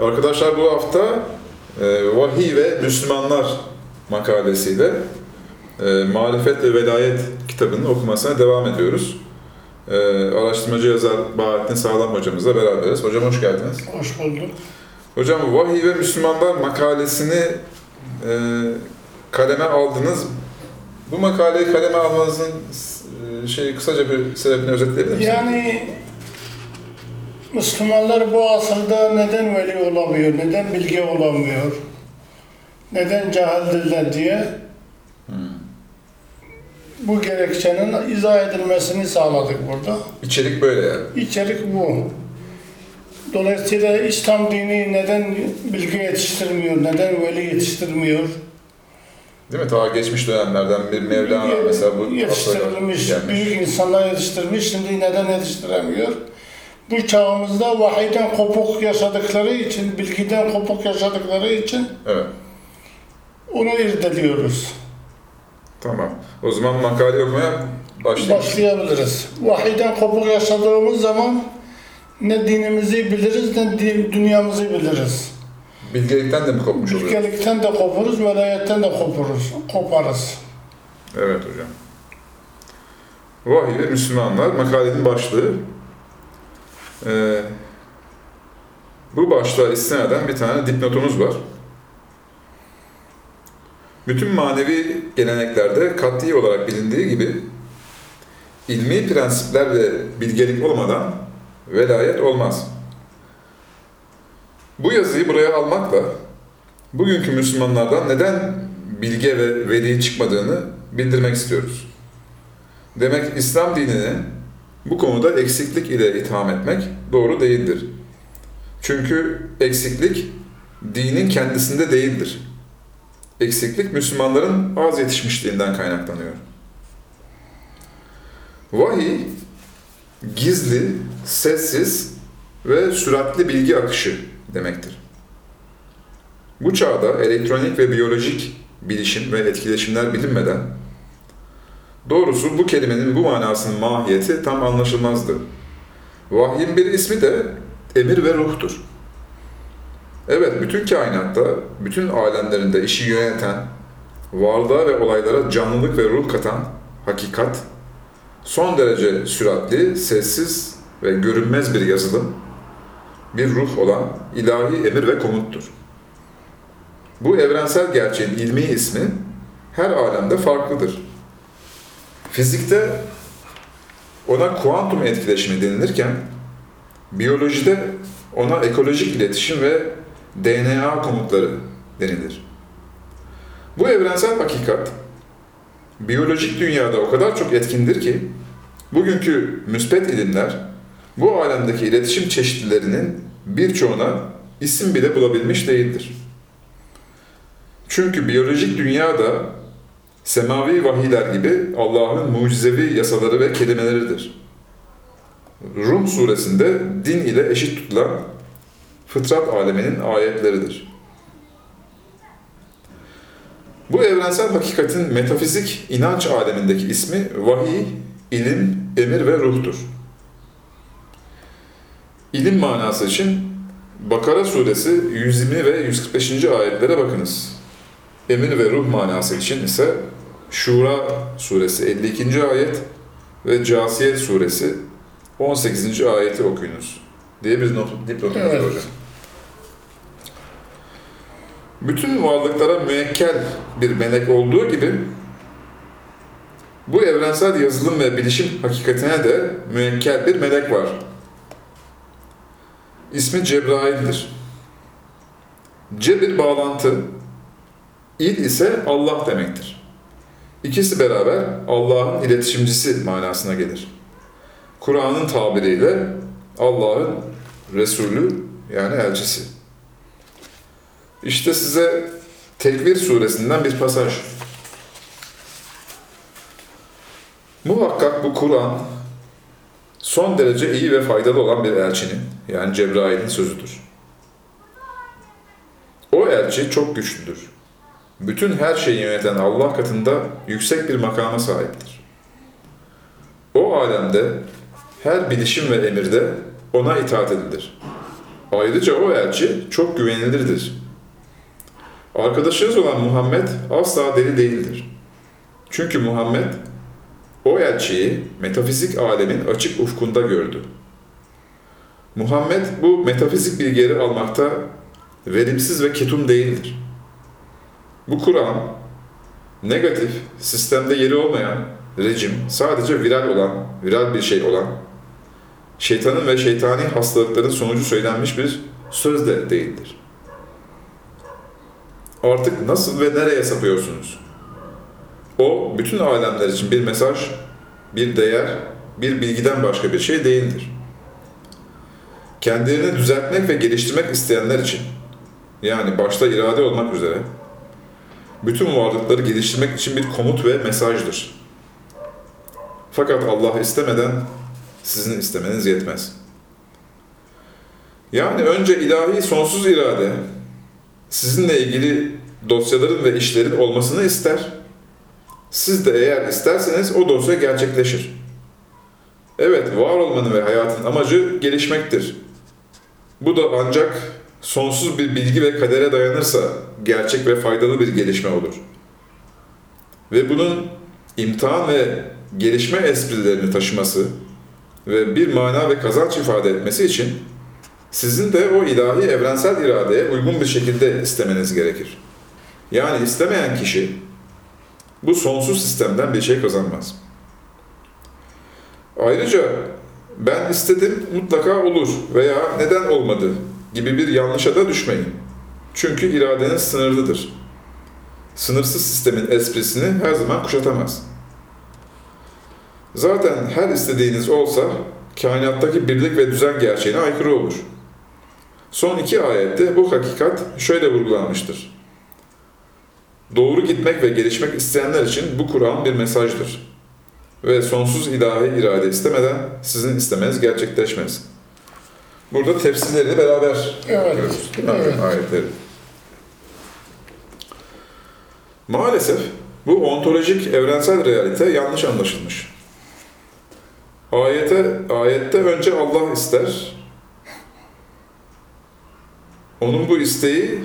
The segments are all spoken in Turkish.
Arkadaşlar bu hafta e, Vahiy ve Müslümanlar makalesiyle e, Marifet ve Velayet kitabının okumasına devam ediyoruz. E, araştırmacı yazar Bahattin Sağlam hocamızla beraberiz. Hocam hoş geldiniz. Hoş bulduk. Hocam Vahiy ve Müslümanlar makalesini e, kaleme aldınız. Bu makaleyi kaleme almanızın e, şey kısaca bir sebebini özetleyebilir misiniz? Yani Müslümanlar bu asırda neden veli olamıyor, neden bilgi olamıyor, neden cahildirler diye bu gerekçenin izah edilmesini sağladık burada. İçerik böyle yani. İçerik bu. Dolayısıyla İslam dini neden bilgi yetiştirmiyor, neden veli yetiştirmiyor? Değil mi? Ta geçmiş dönemlerden bir Mevlana mesela bu yetiştirilmiş, büyük insanlar yetiştirmiş, şimdi neden yetiştiremiyor? Bu çağımızda vahiyden kopuk yaşadıkları için, bilgiden kopuk yaşadıkları için Evet. onu irdeliyoruz. Tamam. O zaman makale okumaya başlayalım. Başlayabiliriz. Vahiyden kopuk yaşadığımız zaman ne dinimizi biliriz, ne dünyamızı biliriz. Bilgelikten de mi kopmuş oluyor? Bilgelikten de kopuruz, velayetten de kopuruz, koparız. Evet hocam. Vahiy ve Müslümanlar makalenin başlığı. Ee, bu başlığa istinaden bir tane dipnotumuz var. Bütün manevi geleneklerde kat'i olarak bilindiği gibi ilmi prensipler ve bilgelik olmadan velayet olmaz. Bu yazıyı buraya almakla bugünkü Müslümanlardan neden bilge ve veli çıkmadığını bildirmek istiyoruz. Demek İslam dinini bu konuda eksiklik ile itham etmek doğru değildir. Çünkü eksiklik dinin kendisinde değildir. Eksiklik Müslümanların az yetişmişliğinden kaynaklanıyor. Vahiy, gizli, sessiz ve süratli bilgi akışı demektir. Bu çağda elektronik ve biyolojik bilişim ve etkileşimler bilinmeden doğrusu bu kelimenin bu manasının mahiyeti tam anlaşılmazdı. Vahyin bir ismi de emir ve ruhtur. Evet, bütün kainatta, bütün alemlerinde işi yöneten, varlığa ve olaylara canlılık ve ruh katan hakikat, son derece süratli, sessiz ve görünmez bir yazılım, bir ruh olan ilahi emir ve komuttur. Bu evrensel gerçeğin ilmi ismi her alemde farklıdır. Fizikte ona kuantum etkileşimi denilirken, biyolojide ona ekolojik iletişim ve DNA komutları denilir. Bu evrensel hakikat, biyolojik dünyada o kadar çok etkindir ki, bugünkü müspet ilimler, bu alemdeki iletişim çeşitlilerinin birçoğuna isim bile bulabilmiş değildir. Çünkü biyolojik dünyada semavi vahiyler gibi Allah'ın mucizevi yasaları ve kelimeleridir. Rum suresinde din ile eşit tutulan fıtrat aleminin ayetleridir. Bu evrensel hakikatin metafizik inanç alemindeki ismi vahiy, ilim, emir ve ruhtur. İlim manası için Bakara suresi 120 ve 145. ayetlere bakınız. Emir ve ruh manası için ise Şura suresi 52. ayet ve Casiye suresi 18. ayeti okuyunuz diye bir not, dipnotumuz Evet. hocam. Bütün varlıklara müekkel bir melek olduğu gibi bu evrensel yazılım ve bilişim hakikatine de müekkel bir melek var. İsmi Cebrail'dir. Ce bir bağlantı, il ise Allah demektir. İkisi beraber Allah'ın iletişimcisi manasına gelir. Kur'an'ın tabiriyle Allah'ın Resulü yani elçisi. İşte size Tekvir suresinden bir pasaj. Muhakkak bu Kur'an son derece iyi ve faydalı olan bir elçinin yani Cebrail'in sözüdür. O elçi çok güçlüdür. Bütün her şeyi yöneten Allah katında yüksek bir makama sahiptir. O alemde her bilişim ve emirde ona itaat edilir. Ayrıca o elçi çok güvenilirdir. Arkadaşınız olan Muhammed asla deli değildir. Çünkü Muhammed o elçiyi metafizik alemin açık ufkunda gördü. Muhammed bu metafizik bilgileri almakta verimsiz ve ketum değildir. Bu Kur'an negatif, sistemde yeri olmayan, rejim, sadece viral olan, viral bir şey olan, şeytanın ve şeytani hastalıkların sonucu söylenmiş bir söz de değildir. Artık nasıl ve nereye sapıyorsunuz? O, bütün alemler için bir mesaj, bir değer, bir bilgiden başka bir şey değildir. Kendilerini düzeltmek ve geliştirmek isteyenler için, yani başta irade olmak üzere, bütün varlıkları geliştirmek için bir komut ve mesajdır. Fakat Allah istemeden sizin istemeniz yetmez. Yani önce ilahi sonsuz irade sizinle ilgili dosyaların ve işlerin olmasını ister. Siz de eğer isterseniz o dosya gerçekleşir. Evet, var olmanın ve hayatın amacı gelişmektir. Bu da ancak sonsuz bir bilgi ve kadere dayanırsa gerçek ve faydalı bir gelişme olur. Ve bunun imtihan ve gelişme esprilerini taşıması ve bir mana ve kazanç ifade etmesi için sizin de o ilahi evrensel iradeye uygun bir şekilde istemeniz gerekir. Yani istemeyen kişi bu sonsuz sistemden bir şey kazanmaz. Ayrıca ben istedim mutlaka olur veya neden olmadı gibi bir yanlışa da düşmeyin. Çünkü iradeniz sınırlıdır. Sınırsız sistemin esprisini her zaman kuşatamaz. Zaten her istediğiniz olsa kainattaki birlik ve düzen gerçeğine aykırı olur. Son iki ayette bu hakikat şöyle vurgulanmıştır. Doğru gitmek ve gelişmek isteyenler için bu Kur'an bir mesajdır. Ve sonsuz ilahi irade istemeden sizin istemeniz gerçekleşmez. Burada tefsirlerini beraber Evet, okuyoruz, değil mi? evet. Ayetleri. Maalesef bu ontolojik evrensel realite yanlış anlaşılmış. Ayete, ayette önce Allah ister. Onun bu isteği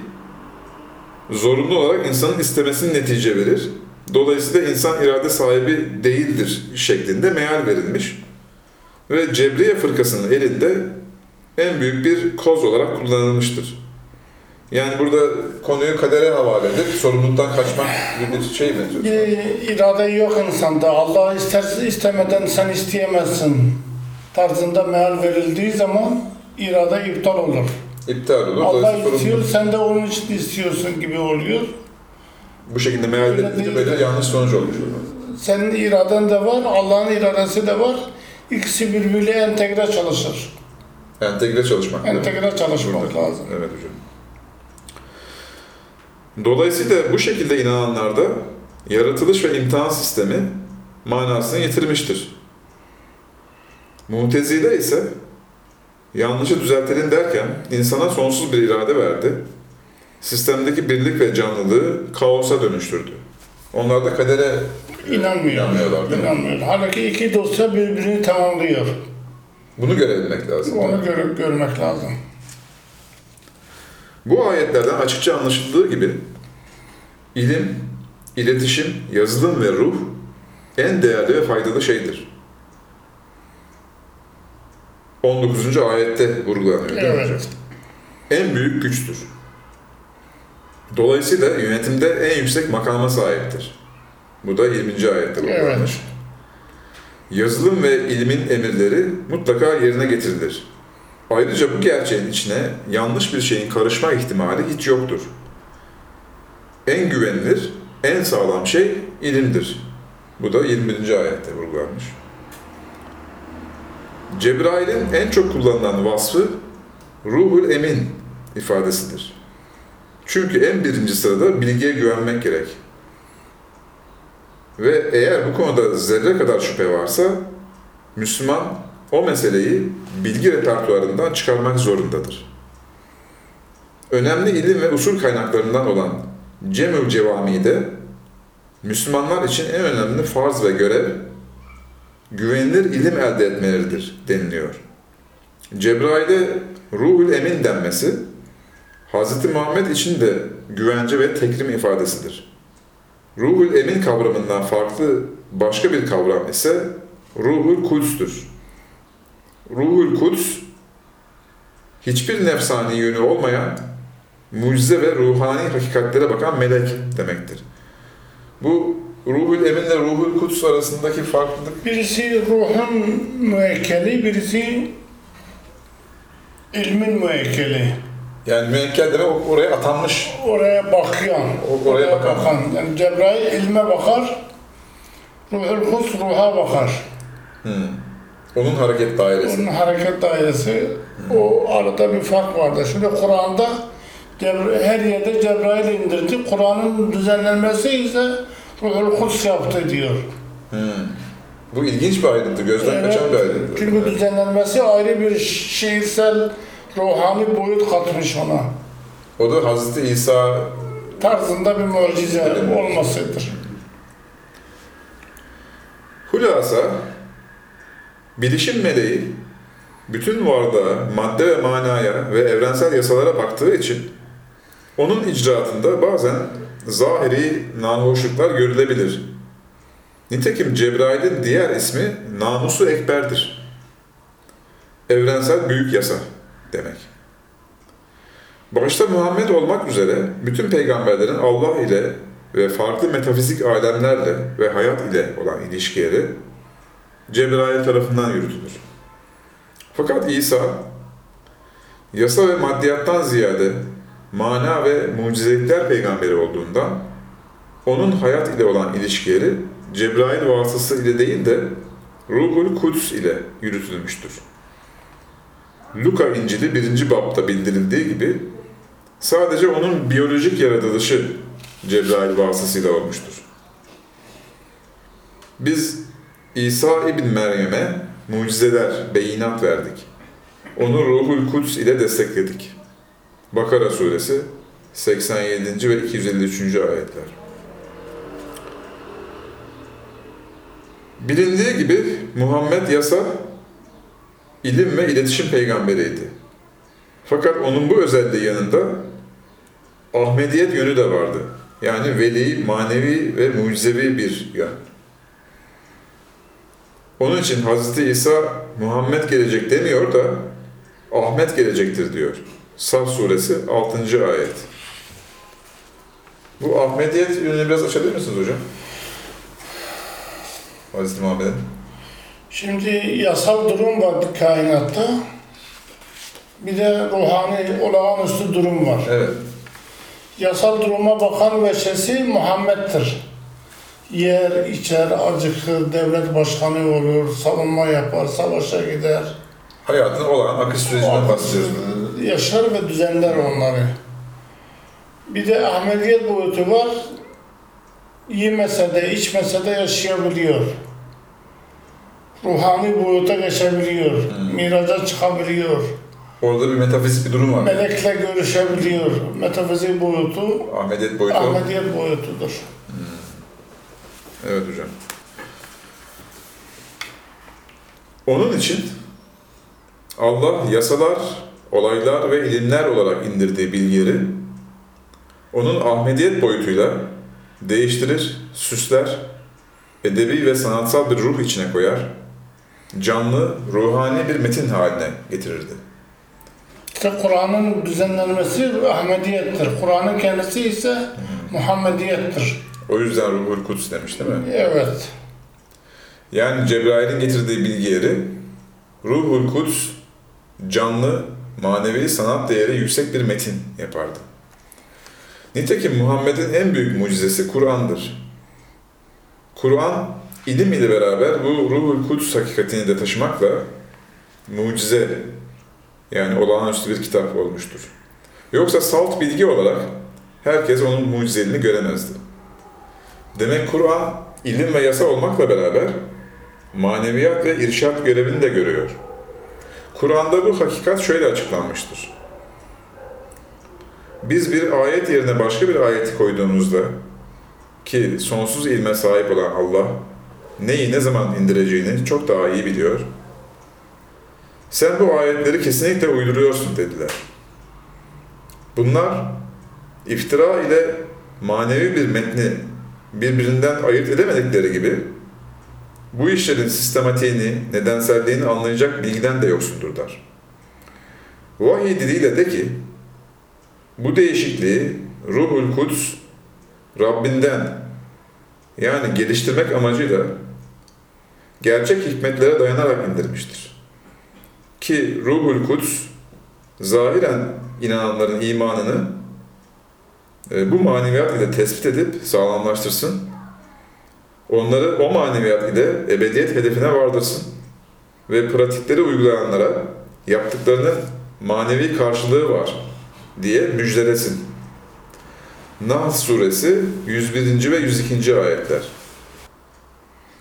zorunlu olarak insanın istemesinin netice verir. Dolayısıyla insan irade sahibi değildir şeklinde meal verilmiş. Ve Cebriye fırkasının elinde en büyük bir koz olarak kullanılmıştır. Yani burada konuyu kadere havale edip sorumluluktan kaçmak gibi bir şey mi? Bir irade yok insanda. Allah isterse istemeden sen isteyemezsin tarzında meal verildiği zaman irade iptal olur. İptal olur. Allah istiyor, sorumluluk sen de onun için istiyorsun gibi oluyor. bu şekilde meal böyle yanlış sonuç olmuş. Senin iraden de var, Allah'ın iradesi de var. İkisi birbiriyle entegre çalışır. Entegre çalışmak. Entegre çalışmak Burada. lazım. Evet hocam. Dolayısıyla bu şekilde inananlarda yaratılış ve imtihan sistemi manasını yitirmiştir. Mutezile ise yanlışı düzeltelim derken insana sonsuz bir irade verdi. Sistemdeki birlik ve canlılığı kaosa dönüştürdü. Onlar da kadere İnanmıyor. inanmıyorlar değil mi? İnanmıyor. Halbuki iki dosya birbirini tamamlıyor. Bunu görebilmek lazım. Onu gör- görmek lazım. Bu ayetlerden açıkça anlaşıldığı gibi ilim, iletişim, yazılım ve ruh en değerli ve faydalı şeydir. 19. ayette vurgulanıyor? Evet. En büyük güçtür. Dolayısıyla yönetimde en yüksek makama sahiptir. Bu da 20. ayette vurgulanmış. Evet. Yazılım ve ilmin emirleri mutlaka yerine getirilir. Ayrıca bu gerçeğin içine yanlış bir şeyin karışma ihtimali hiç yoktur. En güvenilir, en sağlam şey ilimdir. Bu da 21. ayette vurgulanmış. Cebrail'in en çok kullanılan vasfı ruhul emin ifadesidir. Çünkü en birinci sırada bilgiye güvenmek gerek. Ve eğer bu konuda zerre kadar şüphe varsa Müslüman o meseleyi bilgi repertuarından çıkarmak zorundadır. Önemli ilim ve usul kaynaklarından olan Cemül Cevami'de Müslümanlar için en önemli farz ve görev güvenilir ilim elde etmeleridir deniliyor. Cebrail'e ruhul emin denmesi, Hz. Muhammed için de güvence ve tekrim ifadesidir. Ruhul emin kavramından farklı başka bir kavram ise ruhul kuds'tür. Ruhul kuds, hiçbir nefsani yönü olmayan, mucize ve ruhani hakikatlere bakan melek demektir. Bu ruhul eminle ruhul kuds arasındaki farklılık Birisi ruhun müekkeli, birisi ilmin müekkeli. Yani müekkel demek oraya atanmış. Oraya bakıyor. O- oraya bakan. Yani Cebrail ilme bakar, Ruhul Kuds ruha bakar. Hmm. Onun hareket dairesi. Onun hareket dairesi, o arada bir fark vardır. Şimdi Kur'an'da her yerde Cebrail indirdi. Kur'an'ın düzenlenmesi ise Ruhul Kuds yaptı diyor. Hmm. Bu ilginç bir ayrıntı, gözden kaçan bir ayrıntı. Çünkü düzenlenmesi ayrı bir şiirsel, ruhani boyut katmış ona. O da Hazreti İsa Tarzında bir mucize Evet. olmasıdır. Hulasa, bilişim meleği bütün varlığa, madde ve manaya ve evrensel yasalara baktığı için onun icraatında bazen zahiri nahoşluklar görülebilir. Nitekim Cebrail'in diğer ismi namusu ekberdir. Evrensel büyük yasa demek. Başta Muhammed olmak üzere bütün peygamberlerin Allah ile ve farklı metafizik alemlerle ve hayat ile olan ilişkileri Cebrail tarafından yürütülür. Fakat İsa, yasa ve maddiyattan ziyade mana ve mucizelikler peygamberi olduğundan, onun hayat ile olan ilişkileri Cebrail vasıtası ile değil de Ruhul Kuds ile yürütülmüştür. Luka İncil'i birinci bapta bildirildiği gibi sadece onun biyolojik yaratılışı Cebrail vasıtasıyla olmuştur. Biz İsa İbn Meryem'e mucizeler, beyinat verdik. Onu Ruhul Kuds ile destekledik. Bakara suresi 87. ve 253. ayetler. Bilindiği gibi Muhammed yasa, ilim ve iletişim peygamberiydi. Fakat onun bu özelliği yanında Ahmediyet yönü de vardı. Yani veli, manevi ve mucizevi bir yön. Onun için Hz. İsa Muhammed gelecek demiyor da Ahmet gelecektir diyor. Saf suresi 6. ayet. Bu Ahmediyet yönünü biraz açabilir misiniz hocam? Hz. Muhammed'in. Şimdi yasal durum var kainatta. Bir de ruhani olağanüstü durum var. Evet. Yasal duruma bakan veçesi Muhammed'dir. Yer, içer, acıkır, devlet başkanı olur, savunma yapar, savaşa gider. Hayatın olan akış sürecinden bahsediyoruz. Yaşar ve düzenler onları. Bir de Ahmediyet boyutu var. Yemese de, içmese de yaşayabiliyor. Ruhani boyuta geçebiliyor. Hmm. Miraca çıkabiliyor. Orada bir metafizik bir durum var. Melekle görüşebiliyor. Metafizik boyutu Ahmediyet boyutu. Ahmediyet boyutudur. Evet hocam. Onun için Allah yasalar, olaylar ve ilimler olarak indirdiği bilgileri onun Ahmediyet boyutuyla değiştirir, süsler, edebi ve sanatsal bir ruh içine koyar, canlı, ruhani bir metin haline getirirdi. İşte Kur'an'ın düzenlenmesi Ahmediyettir. Kur'an'ın kendisi ise Muhammediyettir. O yüzden Ruhul Kuds demiş değil mi? Evet. Yani Cebrail'in getirdiği bilgileri Ruhul Kuds canlı, manevi sanat değeri yüksek bir metin yapardı. Nitekim Muhammed'in en büyük mucizesi Kur'an'dır. Kur'an ilim ile beraber bu Ruhul Kuds hakikatini de taşımakla mucize yani olağanüstü bir kitap olmuştur. Yoksa salt bilgi olarak herkes onun mucizeliğini göremezdi. Demek Kur'an ilim ve yasa olmakla beraber maneviyat ve irşat görevini de görüyor. Kur'an'da bu hakikat şöyle açıklanmıştır. Biz bir ayet yerine başka bir ayeti koyduğumuzda ki sonsuz ilme sahip olan Allah neyi ne zaman indireceğini çok daha iyi biliyor. Sen bu ayetleri kesinlikle uyduruyorsun dediler. Bunlar iftira ile manevi bir metni birbirinden ayırt edemedikleri gibi bu işlerin sistematiğini, nedenselliğini anlayacak bilgiden de yoksundurlar. Vahiy diliyle de ki, bu değişikliği Ruhul Kuds Rabbinden yani geliştirmek amacıyla gerçek hikmetlere dayanarak indirmiştir. Ki Ruhul Kuds zahiren inananların imanını e, bu maneviyat ile tespit edip sağlamlaştırsın. Onları o maneviyat ile ebediyet hedefine vardırsın. Ve pratikleri uygulayanlara yaptıklarının manevi karşılığı var diye müjdelesin. Nahl suresi 101. ve 102. ayetler.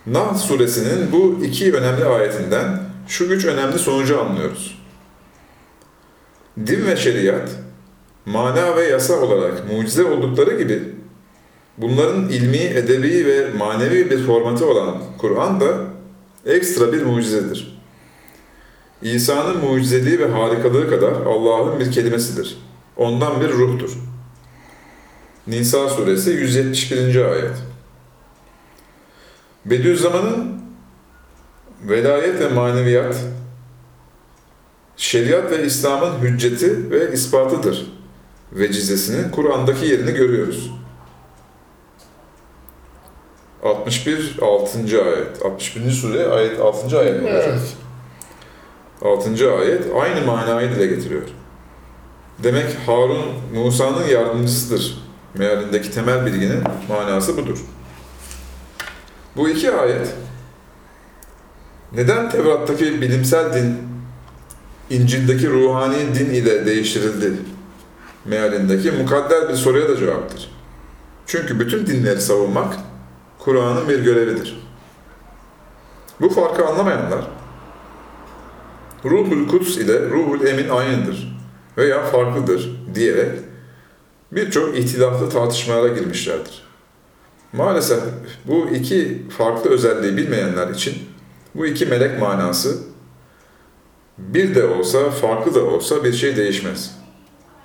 Nahl suresinin bu iki önemli ayetinden şu üç önemli sonucu anlıyoruz. Din ve şeriat, mana ve yasa olarak mucize oldukları gibi bunların ilmi, edebi ve manevi bir formatı olan Kur'an da ekstra bir mucizedir. İsa'nın mucizeliği ve harikalığı kadar Allah'ın bir kelimesidir. Ondan bir ruhtur. Nisa suresi 171. ayet. Bediüzzaman'ın velayet ve maneviyat, şeriat ve İslam'ın hücceti ve ispatıdır vecizesinin Kur'an'daki yerini görüyoruz. 61 6. ayet. 61. sure ayet 6. ayet mi? Evet. 6. ayet aynı manayı dile getiriyor. Demek Harun Musa'nın yardımcısıdır. Mealindeki temel bilginin manası budur. Bu iki ayet neden Tevrat'taki bilimsel din İncil'deki ruhani din ile değiştirildi mealindeki mukadder bir soruya da cevaptır. Çünkü bütün dinleri savunmak Kur'an'ın bir görevidir. Bu farkı anlamayanlar Ruhul Kuds ile Ruhul Emin aynıdır veya farklıdır diyerek birçok ihtilaflı tartışmalara girmişlerdir. Maalesef bu iki farklı özelliği bilmeyenler için bu iki melek manası bir de olsa, farklı da olsa bir şey değişmez.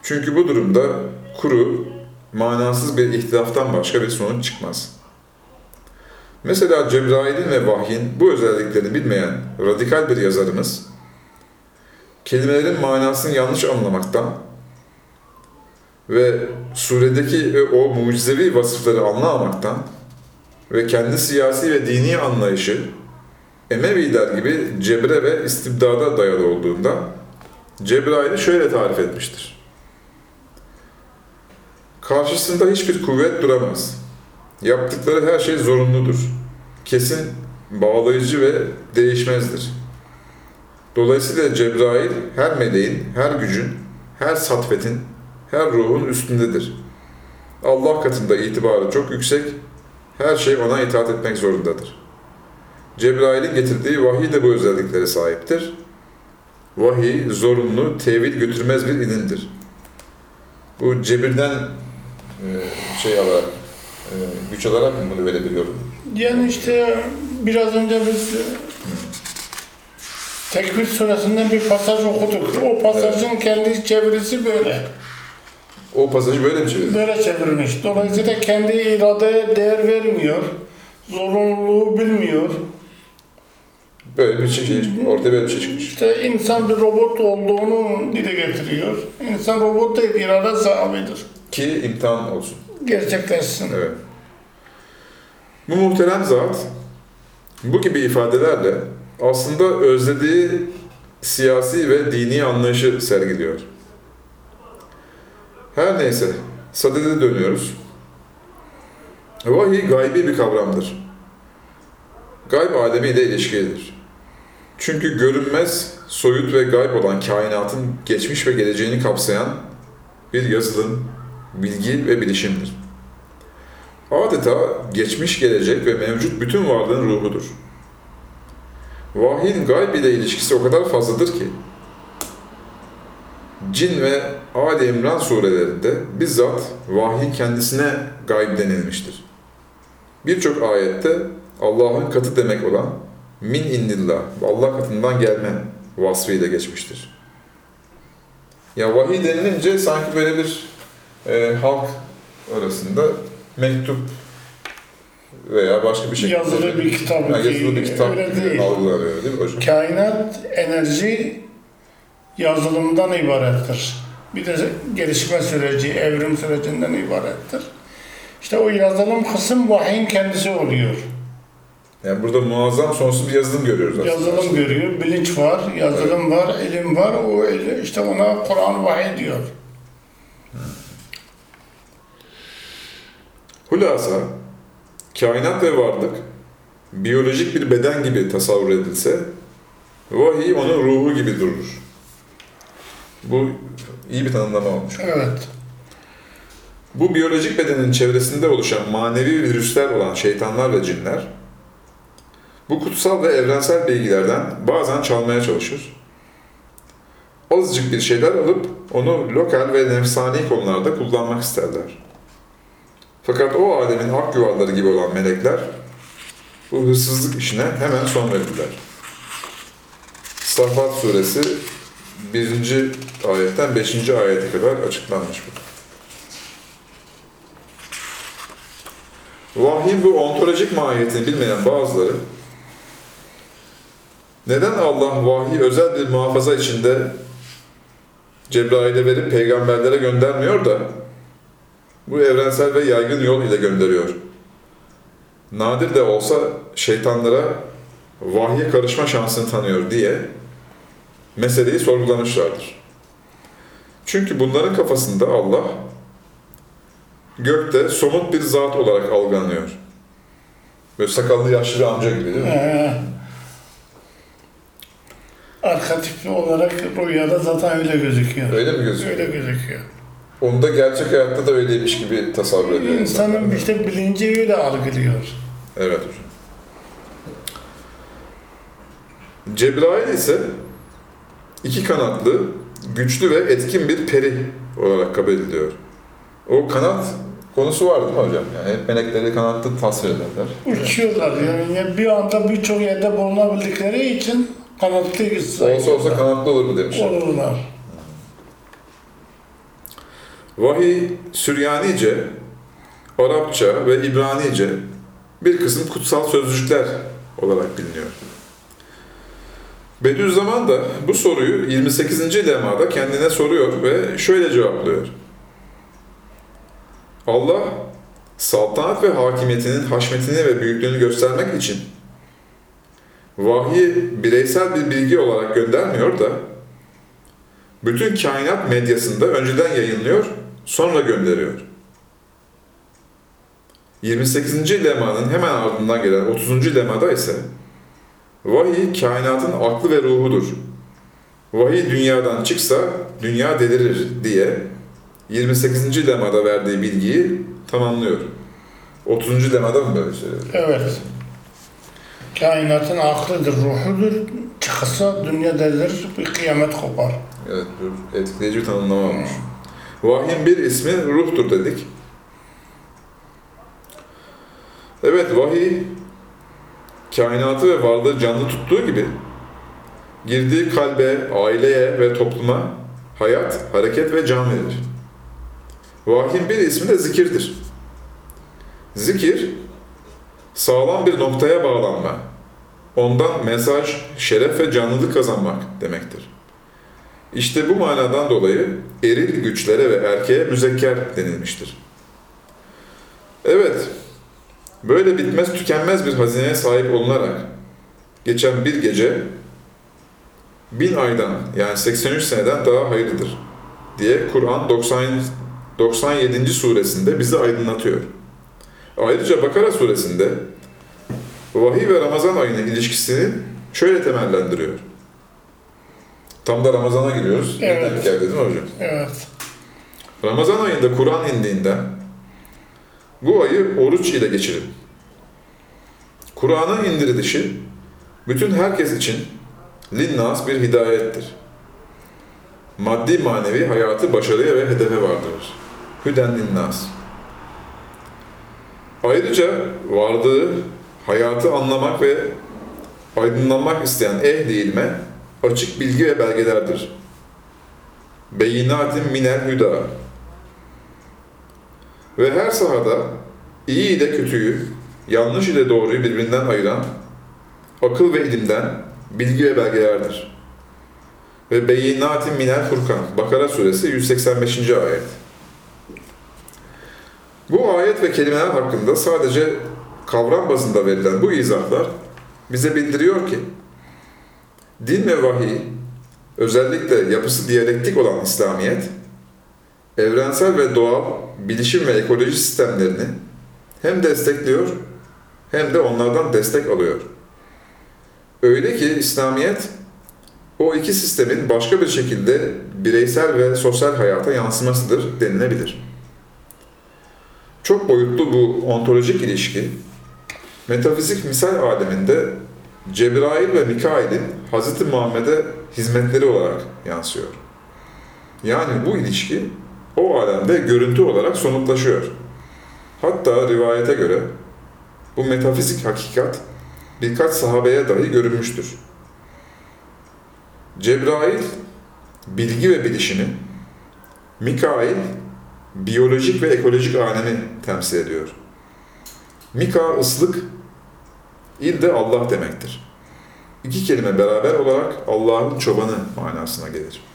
Çünkü bu durumda kuru, manasız bir ihtilaftan başka bir sonuç çıkmaz. Mesela Cebrail'in ve vahyin bu özelliklerini bilmeyen radikal bir yazarımız, kelimelerin manasını yanlış anlamaktan ve suredeki o mucizevi vasıfları anlamamaktan ve kendi siyasi ve dini anlayışı Emeviler gibi cebre ve istibdada dayalı olduğunda Cebrail'i şöyle tarif etmiştir. Karşısında hiçbir kuvvet duramaz. Yaptıkları her şey zorunludur. Kesin, bağlayıcı ve değişmezdir. Dolayısıyla Cebrail her meleğin, her gücün, her satvetin, her ruhun üstündedir. Allah katında itibarı çok yüksek, her şey ona itaat etmek zorundadır. Cebrail'in getirdiği vahiy de bu özelliklere sahiptir. Vahiy zorunlu, tevil götürmez bir ilimdir. Bu cebirden e, şey alarak, e, güç alarak mı bunu verebiliyorum? Yani işte biraz önce biz e, Tekbir suresinden bir pasaj okuduk. O pasajın kendi çevirisi böyle. O pasajı böyle mi çevirdin? Böyle çevirmiş. Dolayısıyla kendi iradeye değer vermiyor. Zorunluluğu bilmiyor. Böyle bir şey, şey ortaya böyle bir şey çıkmış. İşte insan bir robot olduğunu dile getiriyor. İnsan robot değil, irade sahibidir. Ki imtihan olsun. Gerçekleşsin. Evet. Bu muhterem zat bu gibi ifadelerle aslında özlediği siyasi ve dini anlayışı sergiliyor. Her neyse, sadede dönüyoruz. Vahiy gaybi bir kavramdır. Gayb alemiyle ilişkilidir. Çünkü görünmez, soyut ve gayb olan kainatın geçmiş ve geleceğini kapsayan bir yazılım, bilgi ve bilişimdir. Adeta geçmiş, gelecek ve mevcut bütün varlığın ruhudur. Vahyin gayb ile ilişkisi o kadar fazladır ki, Cin ve Ali İmran surelerinde bizzat vahyin kendisine gayb denilmiştir. Birçok ayette Allah'ın katı demek olan min indillah, Allah katından gelme vasfıyla geçmiştir. Ya vahiy denilince sanki böyle bir e, halk arasında mektup veya başka bir şekilde Yazılı bir kitap Ha, yazılı bir kitap öyle değil. algılanıyor değil mi hocam? Kainat enerji yazılımdan ibarettir. Bir de gelişme süreci, evrim sürecinden ibarettir. İşte o yazılım kısım vahyin kendisi oluyor. Yani burada muazzam sonsuz bir yazılım görüyoruz aslında. Yazılım görüyor, bilinç var, yazılım var, ilim var. O il- işte ona Kur'an vahiy diyor. Hulasa, kainat ve varlık biyolojik bir beden gibi tasavvur edilse, vahiy onun ruhu gibi durur. Bu iyi bir tanımlama olmuş. Evet. Bu biyolojik bedenin çevresinde oluşan manevi virüsler olan şeytanlar ve cinler, bu kutsal ve evrensel bilgilerden bazen çalmaya çalışır. Azıcık bir şeyler alıp onu lokal ve nefsani konularda kullanmak isterler. Fakat o alemin ak yuvarları gibi olan melekler bu hırsızlık işine hemen son verirler. Safat suresi 1. ayetten 5. ayete kadar açıklanmış bu. Vahyin bu ontolojik mahiyetini bilmeyen bazıları neden Allah vahiy özel bir muhafaza içinde Cebrail'e verip peygamberlere göndermiyor da bu evrensel ve yaygın yol ile gönderiyor. Nadir de olsa şeytanlara vahye karışma şansını tanıyor diye meseleyi sorgulamışlardır. Çünkü bunların kafasında Allah gökte somut bir zat olarak algılanıyor. Böyle sakallı yaşlı bir amca gibi değil mi? Ee, arka tipi olarak rüyada zaten öyle gözüküyor. Öyle mi gözüküyor? Öyle gözüküyor. Onu da gerçek hayatta da öyleymiş gibi tasavvur ediyor. İnsanın insanlar. işte bilinci öyle algılıyor. Evet hocam. Cebrail ise iki kanatlı, güçlü ve etkin bir peri olarak kabul ediliyor. O kanat konusu var değil mi hocam? Yani hep melekleri kanatlı tasvir ederler. Uçuyorlar yani Yani bir anda birçok yerde bulunabildikleri için kanatlı Olsa olsa kanatlı olur mu demişler. olurlar. Vahiy Süryanice, Arapça ve İbranice bir kısım kutsal sözcükler olarak biliniyor. Bediüzzaman da bu soruyu 28. lemada kendine soruyor ve şöyle cevaplıyor. Allah, saltanat ve hakimiyetinin haşmetini ve büyüklüğünü göstermek için vahyi bireysel bir bilgi olarak göndermiyor da bütün kainat medyasında önceden yayınlıyor, sonra gönderiyor. 28. lemanın hemen ardından gelen 30. lemada ise vahiy kainatın aklı ve ruhudur. Vahiy dünyadan çıksa dünya delirir diye 28. lemada verdiği bilgiyi tamamlıyor. 30. lemada mı böyle söylüyor? Evet. Kainatın aklıdır, ruhudur. Çıksa dünya delirir, bir kıyamet kopar. Evet, etkileyici bir tanımlama olmuş. Vahyin bir ismi ruhtur dedik. Evet, vahiy kainatı ve varlığı canlı tuttuğu gibi girdiği kalbe, aileye ve topluma hayat, hareket ve can verir. Vahyin bir ismi de zikirdir. Zikir, sağlam bir noktaya bağlanma, ondan mesaj, şeref ve canlılık kazanmak demektir. İşte bu manadan dolayı eril güçlere ve erkeğe müzekker denilmiştir. Evet, böyle bitmez tükenmez bir hazineye sahip olunarak geçen bir gece bin aydan yani 83 seneden daha hayırlıdır diye Kur'an 90, 97. suresinde bizi aydınlatıyor. Ayrıca Bakara suresinde vahiy ve Ramazan ayının ilişkisini şöyle temellendiriyor. Tam da Ramazan'a giriyoruz. Evet. Geldi değil mi hocam? Evet. Ramazan ayında Kur'an indiğinden bu ayı oruç ile geçirin. Kur'an'ın indirilişi bütün herkes için linnas bir hidayettir. Maddi manevi hayatı başarıya ve hedefe vardırır. Hüden linnas. Ayrıca varlığı, hayatı anlamak ve aydınlanmak isteyen ehli ilme açık bilgi ve belgelerdir. Beyinatin minel hüda. Ve her sahada iyi ile kötüyü, yanlış ile doğruyu birbirinden ayıran akıl ve ilimden bilgi ve belgelerdir. Ve beyinatin minel furkan. Bakara suresi 185. ayet. Bu ayet ve kelimeler hakkında sadece kavram bazında verilen bu izahlar bize bildiriyor ki din ve vahiy, özellikle yapısı diyalektik olan İslamiyet, evrensel ve doğal bilişim ve ekoloji sistemlerini hem destekliyor hem de onlardan destek alıyor. Öyle ki İslamiyet o iki sistemin başka bir şekilde bireysel ve sosyal hayata yansımasıdır denilebilir. Çok boyutlu bu ontolojik ilişki, metafizik misal aleminde Cebrail ve Mikail'in Hz. Muhammed'e hizmetleri olarak yansıyor. Yani bu ilişki o alemde görüntü olarak somutlaşıyor. Hatta rivayete göre bu metafizik hakikat birkaç sahabeye dahi görünmüştür. Cebrail bilgi ve bilişini, Mikail biyolojik ve ekolojik alemi temsil ediyor. Mika ıslık, il de Allah demektir. İki kelime beraber olarak Allah'ın çobanı manasına gelir.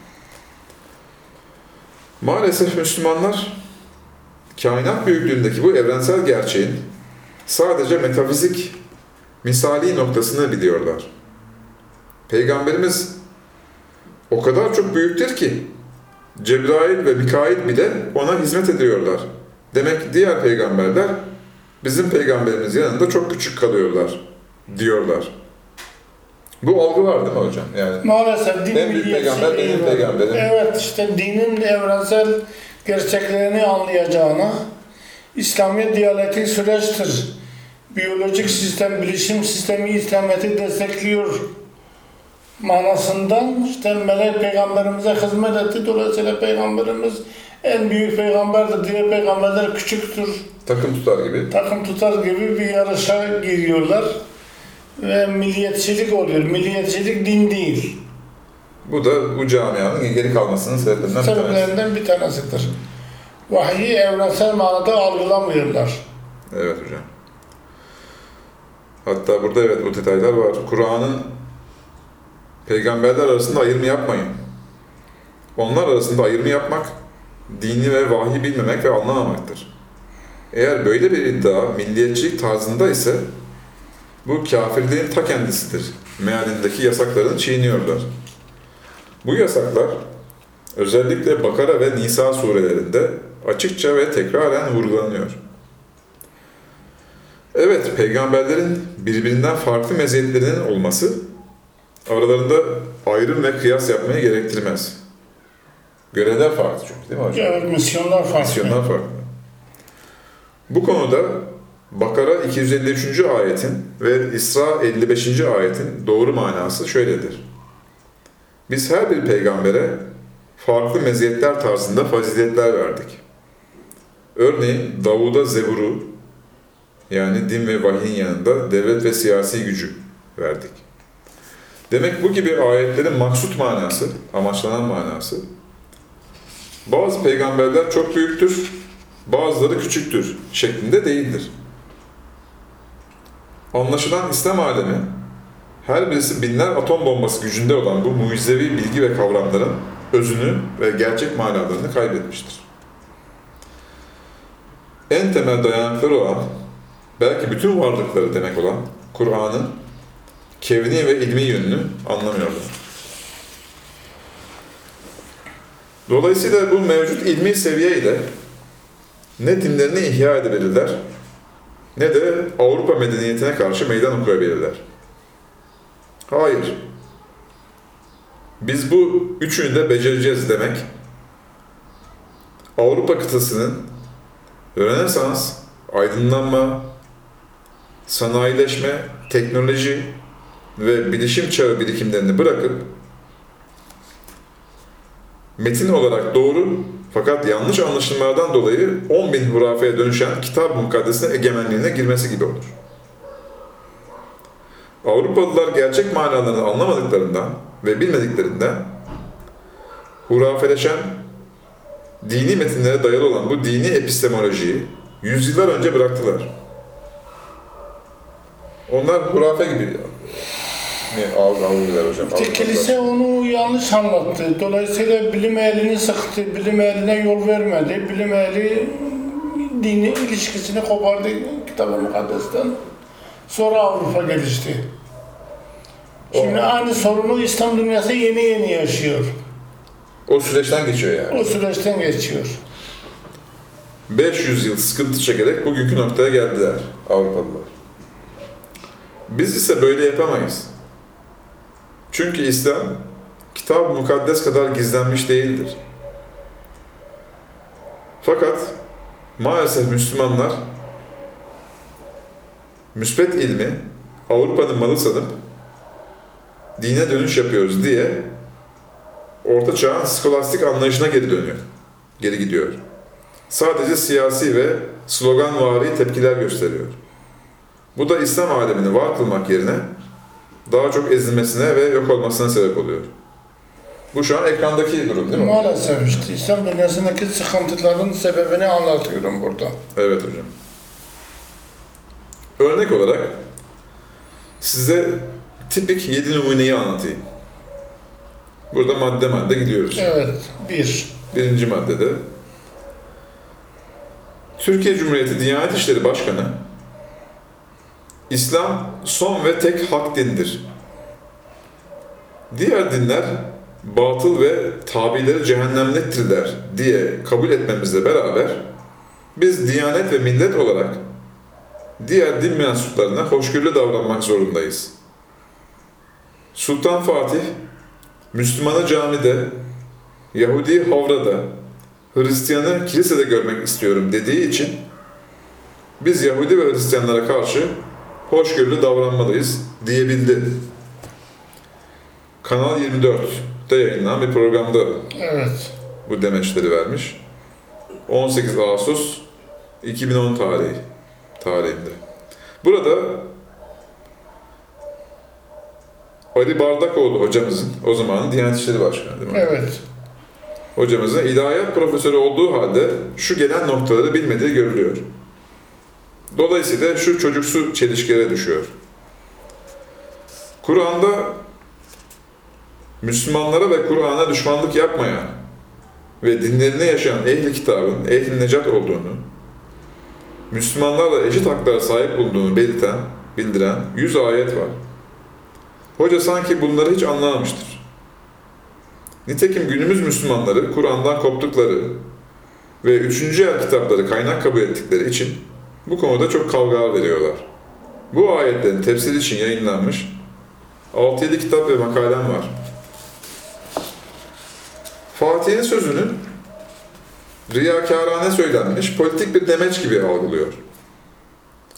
Maalesef Müslümanlar kainat büyüklüğündeki bu evrensel gerçeğin sadece metafizik misali noktasını biliyorlar. Peygamberimiz o kadar çok büyüktür ki Cebrail ve Mikail bile ona hizmet ediyorlar. Demek diğer peygamberler bizim peygamberimiz yanında çok küçük kalıyorlar diyorlar. Bu algı var değil mi hocam? Yani Maalesef din En büyük peygamber benim peygamberim. Evet işte dinin evrensel gerçeklerini anlayacağına İslamiyet diyalektik süreçtir. Biyolojik sistem, bilişim sistemi İslamiyet'i destekliyor manasından işte melek peygamberimize hizmet etti. Dolayısıyla peygamberimiz en büyük peygamberdir. Diğer peygamberler küçüktür. takım tutar gibi. Takım tutar gibi bir yarışa giriyorlar. Ve milliyetçilik oluyor. Milliyetçilik din değil. Bu da bu camianın geri kalmasının sebeplerinden bir tanesi. sebeplerinden bir tanesidir. Vahyi evrensel manada algılamıyorlar. Evet hocam. Hatta burada evet bu detaylar var. Kur'an'ın peygamberler arasında ayrımı yapmayın. Onlar arasında ayrımı yapmak, dini ve vahyi bilmemek ve anlamamaktır. Eğer böyle bir iddia milliyetçilik tarzında ise bu kafirliğin ta kendisidir. Mealindeki yasaklarını çiğniyorlar. Bu yasaklar özellikle Bakara ve Nisa surelerinde açıkça ve tekraren vurgulanıyor. Evet, peygamberlerin birbirinden farklı meziyetlerinin olması aralarında ayrım ve kıyas yapmayı gerektirmez. Görevler farklı çünkü değil mi hocam? Evet, misyonlar farklı. Misyonlar farklı. Bu konuda Bakara 253. ayetin ve İsra 55. ayetin doğru manası şöyledir. Biz her bir peygambere farklı meziyetler tarzında faziletler verdik. Örneğin Davud'a Zebur'u yani din ve vahyin yanında devlet ve siyasi gücü verdik. Demek bu gibi ayetlerin maksut manası, amaçlanan manası bazı peygamberler çok büyüktür, bazıları küçüktür şeklinde değildir. Anlaşılan İslam alemi her birisi binler atom bombası gücünde olan bu mucizevi bilgi ve kavramların özünü ve gerçek manalarını kaybetmiştir. En temel dayanakları olan, belki bütün varlıkları demek olan Kur'an'ın kevni ve ilmi yönünü anlamıyorlar. Dolayısıyla bu mevcut ilmi seviye ile ne dinlerini ihya edebilirler, ne de Avrupa medeniyetine karşı meydan okuyabilirler. Hayır. Biz bu üçünü de becereceğiz demek, Avrupa kıtasının Rönesans, aydınlanma, sanayileşme, teknoloji ve bilişim çağı birikimlerini bırakıp metin olarak doğru fakat yanlış anlaşılmalardan dolayı 10 bin hurafeye dönüşen kitab-ı mukaddesine egemenliğine girmesi gibi olur. Avrupalılar gerçek manalarını anlamadıklarından ve bilmediklerinden hurafeleşen dini metinlere dayalı olan bu dini epistemolojiyi yüzyıllar önce bıraktılar. Onlar hurafe gibi ne hocam? İşte kilise onu yanlış anlattı. Dolayısıyla bilim ehlini sıktı, bilim ehline yol vermedi. Bilim ehli dini ilişkisini kopardı kitab-ı mukaddesten. Sonra Avrupa gelişti. Şimdi O- aynı sorunu İslam dünyası yeni yeni yaşıyor. O süreçten geçiyor yani. O süreçten geçiyor. 500 yıl sıkıntı çekerek bugünkü noktaya geldiler Avrupalılar. Biz ise böyle yapamayız. Çünkü İslam kitab-ı mukaddes kadar gizlenmiş değildir. Fakat maalesef Müslümanlar müsbet ilmi Avrupa'nın malı sanıp dine dönüş yapıyoruz diye Orta Çağ'ın skolastik anlayışına geri dönüyor. Geri gidiyor sadece siyasi ve sloganvari tepkiler gösteriyor. Bu da İslam alemini var kılmak yerine daha çok ezilmesine ve yok olmasına sebep oluyor. Bu şu an ekrandaki durum değil mi? Maalesef işte İslam dünyasındaki sıkıntıların sebebini anlatıyorum burada. Evet hocam. Örnek olarak size tipik 7 numuneyi anlatayım. Burada madde madde gidiyoruz. Evet, bir. Birinci maddede Türkiye Cumhuriyeti Diyanet İşleri Başkanı İslam son ve tek hak dindir. Diğer dinler batıl ve tabileri cehennemliktirler diye kabul etmemizle beraber biz Diyanet ve millet olarak diğer din mensuplarına hoşgörülü davranmak zorundayız. Sultan Fatih Müslümanı camide, Yahudi havrada, Hristiyanı kilisede görmek istiyorum dediği için biz Yahudi ve Hristiyanlara karşı hoşgörülü davranmalıyız diyebildi. Kanal 24'te yayınlanan bir programda Evet. bu demeçleri vermiş. 18 Ağustos 2010 tarihi tarihinde. Burada Ali Bardakoğlu hocamızın, o zamanın Diyanet İşleri Başkanı değil mi? Evet. hocamızın ilahiyat profesörü olduğu halde şu gelen noktaları bilmediği görülüyor. Dolayısıyla şu çocuksu çelişkilere düşüyor. Kur'an'da Müslümanlara ve Kur'an'a düşmanlık yapmayan ve dinlerini yaşayan ehli kitabın ehli necat olduğunu, Müslümanlarla eşit haklara sahip olduğunu belirten, bildiren 100 ayet var. Hoca sanki bunları hiç anlamamıştır. Nitekim günümüz Müslümanları Kur'an'dan koptukları ve üçüncü el kitapları kaynak kabul ettikleri için bu konuda çok kavga veriyorlar. Bu ayetlerin tefsiri için yayınlanmış 6-7 kitap ve makalem var. Fatih'in sözünü riyakârane söylenmiş politik bir demeç gibi algılıyor.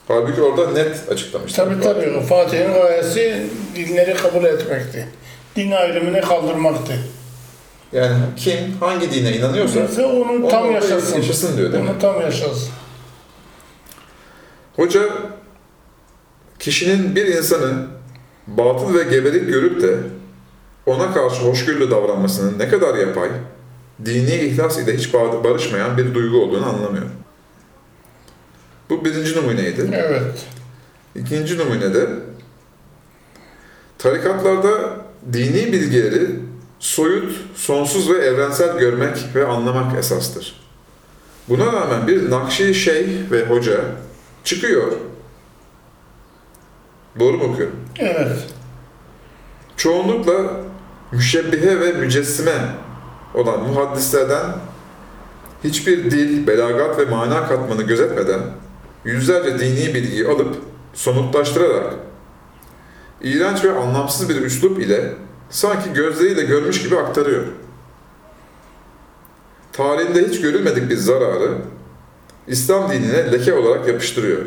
Halbuki orada net açıklamış. Tabii tabii. Fatih'in gayesi dinleri kabul etmekti. Din ayrımını kaldırmaktı. Yani kim hangi dine inanıyorsa Kimse onu tam yaşasın. yaşasın diyor değil mi? Onu tam yaşasın. Hoca kişinin bir insanı batıl ve gebelik görüp de ona karşı hoşgörülü davranmasının ne kadar yapay, dini ihlas ile hiç barışmayan bir duygu olduğunu anlamıyor. Bu birinci numuneydi. Evet. İkinci numunede tarikatlarda dini bilgileri soyut, sonsuz ve evrensel görmek ve anlamak esastır. Buna rağmen bir Nakşi Şeyh ve hoca çıkıyor. Doğru mu okuyorum? Evet. Çoğunlukla müşebbihe ve mücessime olan muhaddislerden hiçbir dil, belagat ve mana katmanı gözetmeden yüzlerce dini bilgiyi alıp somutlaştırarak iğrenç ve anlamsız bir üslup ile sanki gözleriyle görmüş gibi aktarıyor. Tarihinde hiç görülmedik bir zararı İslam dinine leke olarak yapıştırıyor.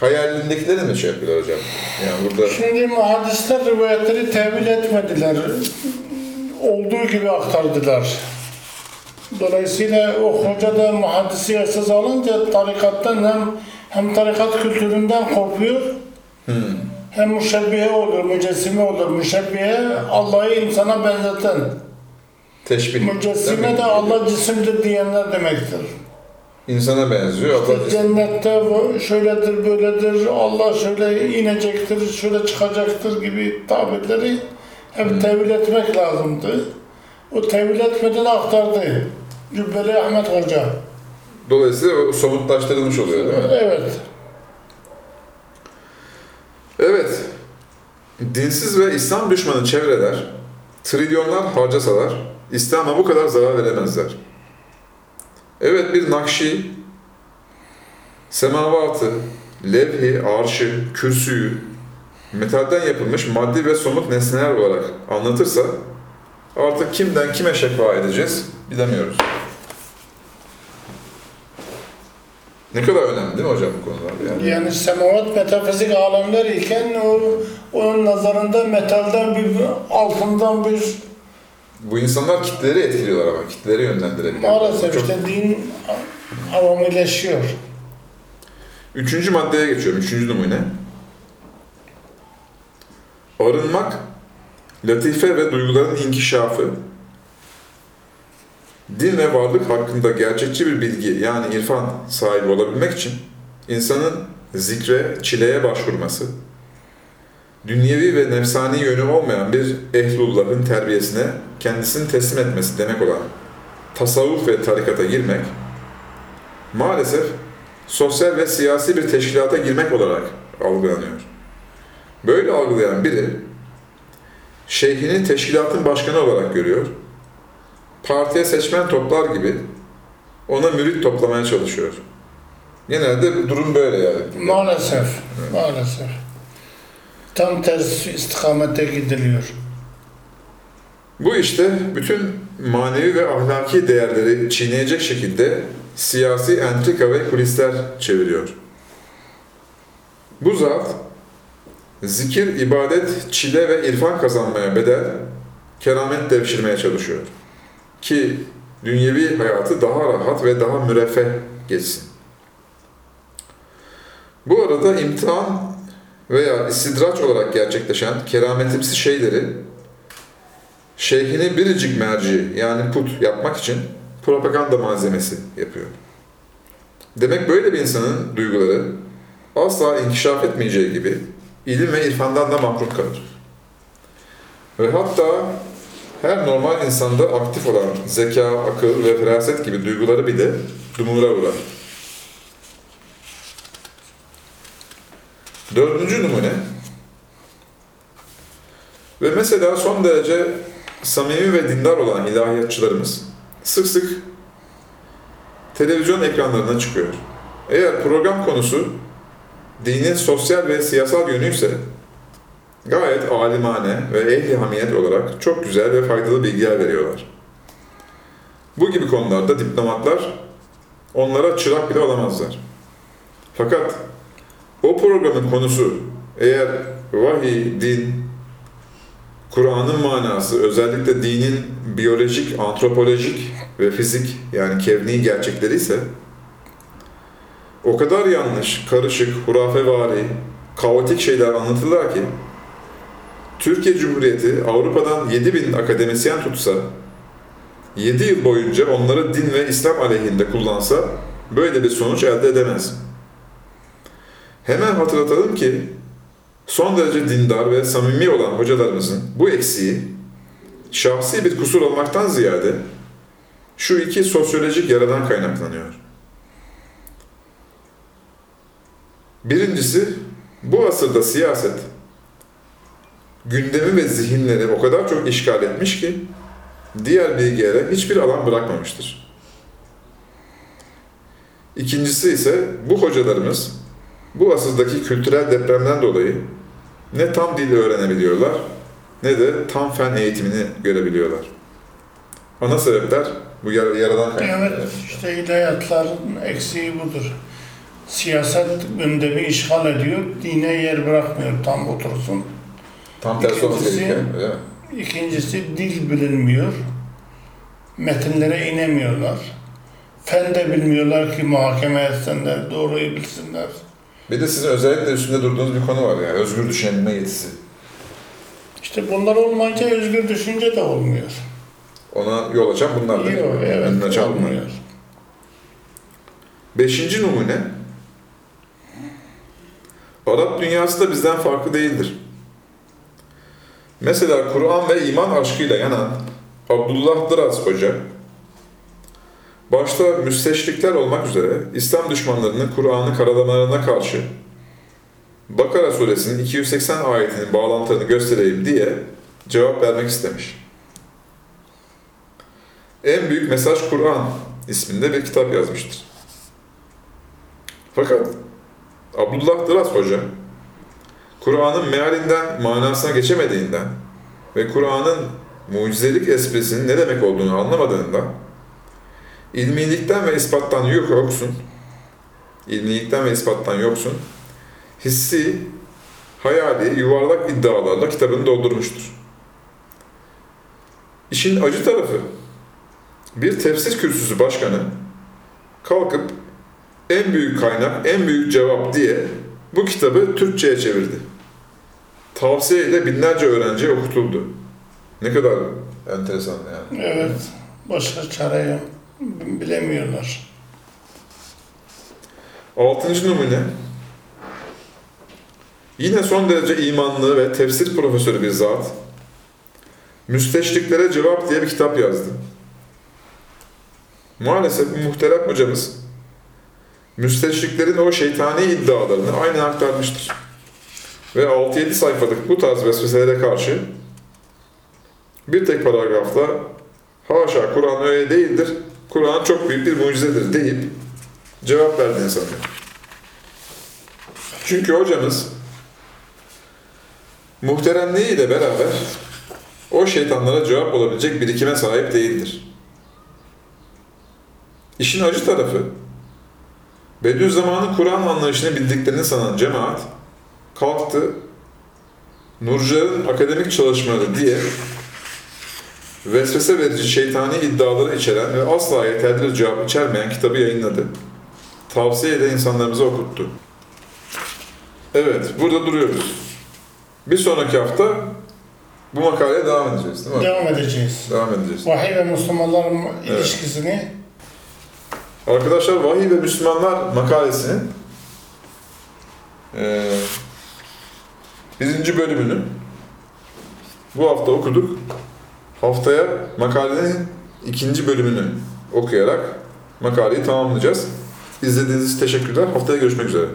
Hayalindekileri mi şey yapıyorlar hocam? Yani burada Şimdi muhaddisler rivayetleri tevil etmediler. Olduğu gibi aktardılar. Dolayısıyla o hoca da muhaddisi esas alınca tarikattan hem hem tarikat kültüründen kopuyor hem müşebbihe olur, mücessime olur. Müşebbihe Allah'ı insana benzeten. Teşbih. Mücessime de Allah cisimdir diyenler demektir. İnsana benziyor. Allah İşte cennette bu şöyledir, böyledir, Allah şöyle inecektir, şöyle çıkacaktır gibi tabirleri hep tevil etmek lazımdı. O tevil etmeden aktardı. Cübbeli Ahmet Hoca. Dolayısıyla somutlaştırılmış oluyor değil mi? Evet. Evet. Dinsiz ve İslam düşmanı çevreler trilyonlar harcasalar İslam'a bu kadar zarar veremezler. Evet bir nakşi semavatı, levhi, arşı, kürsüyü metalden yapılmış maddi ve somut nesneler olarak anlatırsa artık kimden kime şekva edeceğiz bilemiyoruz. Ne kadar önemli değil mi hocam bu konular? Yani, Yani semavat metafizik alemler iken o, onun nazarında metalden bir, altından bir bu insanlar kitleleri etkiliyorlar ama kitleleri yönlendirebiliyorlar. maalesef Çok- işte din avamileşiyor. Üçüncü maddeye geçiyorum. Üçüncü numune. Arınmak, latife ve duyguların inkişafı, din ve varlık hakkında gerçekçi bir bilgi yani irfan sahibi olabilmek için insanın zikre, çileye başvurması, dünyevi ve nefsani yönü olmayan bir ehlullahın terbiyesine kendisini teslim etmesi demek olan tasavvuf ve tarikata girmek, maalesef sosyal ve siyasi bir teşkilata girmek olarak algılanıyor. Böyle algılayan biri, şeyhini teşkilatın başkanı olarak görüyor, partiye seçmen toplar gibi ona mürit toplamaya çalışıyor. Genelde durum böyle yani. Maalesef, maalesef. Tam tersi istikamette gidiliyor. Bu işte bütün manevi ve ahlaki değerleri çiğneyecek şekilde siyasi entrika ve kulisler çeviriyor. Bu zat zikir, ibadet, çile ve irfan kazanmaya bedel keramet devşirmeye çalışıyor. Ki dünyevi hayatı daha rahat ve daha müreffeh geçsin. Bu arada imtihan veya istidraç olarak gerçekleşen kerametimsi şeyleri şeyhini biricik merci yani put yapmak için propaganda malzemesi yapıyor. Demek böyle bir insanın duyguları asla inkişaf etmeyeceği gibi ilim ve irfandan da mahrum kalır. Ve hatta her normal insanda aktif olan zeka, akıl ve feraset gibi duyguları bile dumura uğrar. Dördüncü numune ve mesela son derece samimi ve dindar olan ilahiyatçılarımız sık sık televizyon ekranlarına çıkıyor. Eğer program konusu dinin sosyal ve siyasal yönüyse gayet alimane ve ehli hamiyet olarak çok güzel ve faydalı bilgiler veriyorlar. Bu gibi konularda diplomatlar onlara çırak bile olamazlar. Fakat o programın konusu eğer vahiy, din, Kur'an'ın manası özellikle dinin biyolojik, antropolojik ve fizik yani kevni gerçekleri ise o kadar yanlış, karışık, hurafevari, kaotik şeyler anlatırlar ki Türkiye Cumhuriyeti Avrupa'dan 7000 akademisyen tutsa 7 yıl boyunca onları din ve İslam aleyhinde kullansa böyle bir sonuç elde edemez. Hemen hatırlatalım ki son derece dindar ve samimi olan hocalarımızın bu eksiği şahsi bir kusur olmaktan ziyade şu iki sosyolojik yaradan kaynaklanıyor. Birincisi bu asırda siyaset gündemi ve zihinleri o kadar çok işgal etmiş ki diğer bilgilere hiçbir alan bırakmamıştır. İkincisi ise bu hocalarımız bu asırdaki kültürel depremden dolayı ne tam dili öğrenebiliyorlar ne de tam fen eğitimini görebiliyorlar. Ana sebepler bu yar- yaradan. Evet, işte ilahiyatların eksiği budur. Siyaset gündemi işgal ediyor, dine yer bırakmıyor tam otursun. Tam tersi olması gerekiyor. İkincisi dil bilinmiyor. Metinlere inemiyorlar. Fen de bilmiyorlar ki muhakeme etsinler, doğruyu bilsinler. Bir de sizin özellikle üstünde durduğunuz bir konu var ya, özgür düşünebilme yetisi. İşte bunlar olmayınca özgür düşünce de olmuyor. Ona yol açan bunlar da. Yok, evet, bunlar. olmuyor. Beşinci numune, Arap dünyası da bizden farklı değildir. Mesela Kur'an ve iman aşkıyla yanan Abdullah Dıraz Hoca, başta müsteşrikler olmak üzere İslam düşmanlarının Kur'an'ı karalamalarına karşı Bakara suresinin 280 ayetinin bağlantılarını göstereyim diye cevap vermek istemiş. En Büyük Mesaj Kur'an isminde bir kitap yazmıştır. Fakat Abdullah Dıras Hoca, Kur'an'ın mealinden manasına geçemediğinden ve Kur'an'ın mucizelik esprisinin ne demek olduğunu anlamadığından, ilmilikten ve ispattan yok yoksun, ilmilikten ve ispattan yoksun, hissi, hayali, yuvarlak iddialarla kitabını doldurmuştur. İşin acı tarafı, bir tefsir kürsüsü başkanı kalkıp en büyük kaynak, en büyük cevap diye bu kitabı Türkçe'ye çevirdi. Tavsiyeyle binlerce öğrenciye okutuldu. Ne kadar enteresan yani. Evet. Başka çare yok. Bilemiyorlar. Altıncı numune. Yine son derece imanlı ve tefsir profesörü bir zat, Müsteşriklere Cevap diye bir kitap yazdı. Maalesef bu muhterem hocamız, müsteşriklerin o şeytani iddialarını aynen aktarmıştır. Ve 6-7 sayfalık bu tarz vesveselere karşı bir tek paragrafta haşa Kur'an öyle değildir, Kur'an çok büyük bir mucizedir deyip cevap verdiğini sanıyor. Çünkü hocamız muhteremliğiyle beraber o şeytanlara cevap olabilecek birikime sahip değildir. İşin acı tarafı, Bediüzzaman'ın Kur'an anlayışını bildiklerini sanan cemaat, kalktı, Nurcar'ın akademik çalışmaları diye vesvese verici şeytani iddiaları içeren ve asla yeterli cevap içermeyen kitabı yayınladı. Tavsiye eden insanlarımıza okuttu. Evet, burada duruyoruz. Bir sonraki hafta bu makaleye devam edeceğiz değil mi? Devam edeceğiz. Devam edeceğiz. Vahiy ve Müslümanların ilişkisini Arkadaşlar Vahiy ve Müslümanlar makalesinin eee birinci bölümünü bu hafta okuduk. Haftaya makalenin ikinci bölümünü okuyarak makaleyi tamamlayacağız. İzlediğiniz için teşekkürler. Haftaya görüşmek üzere.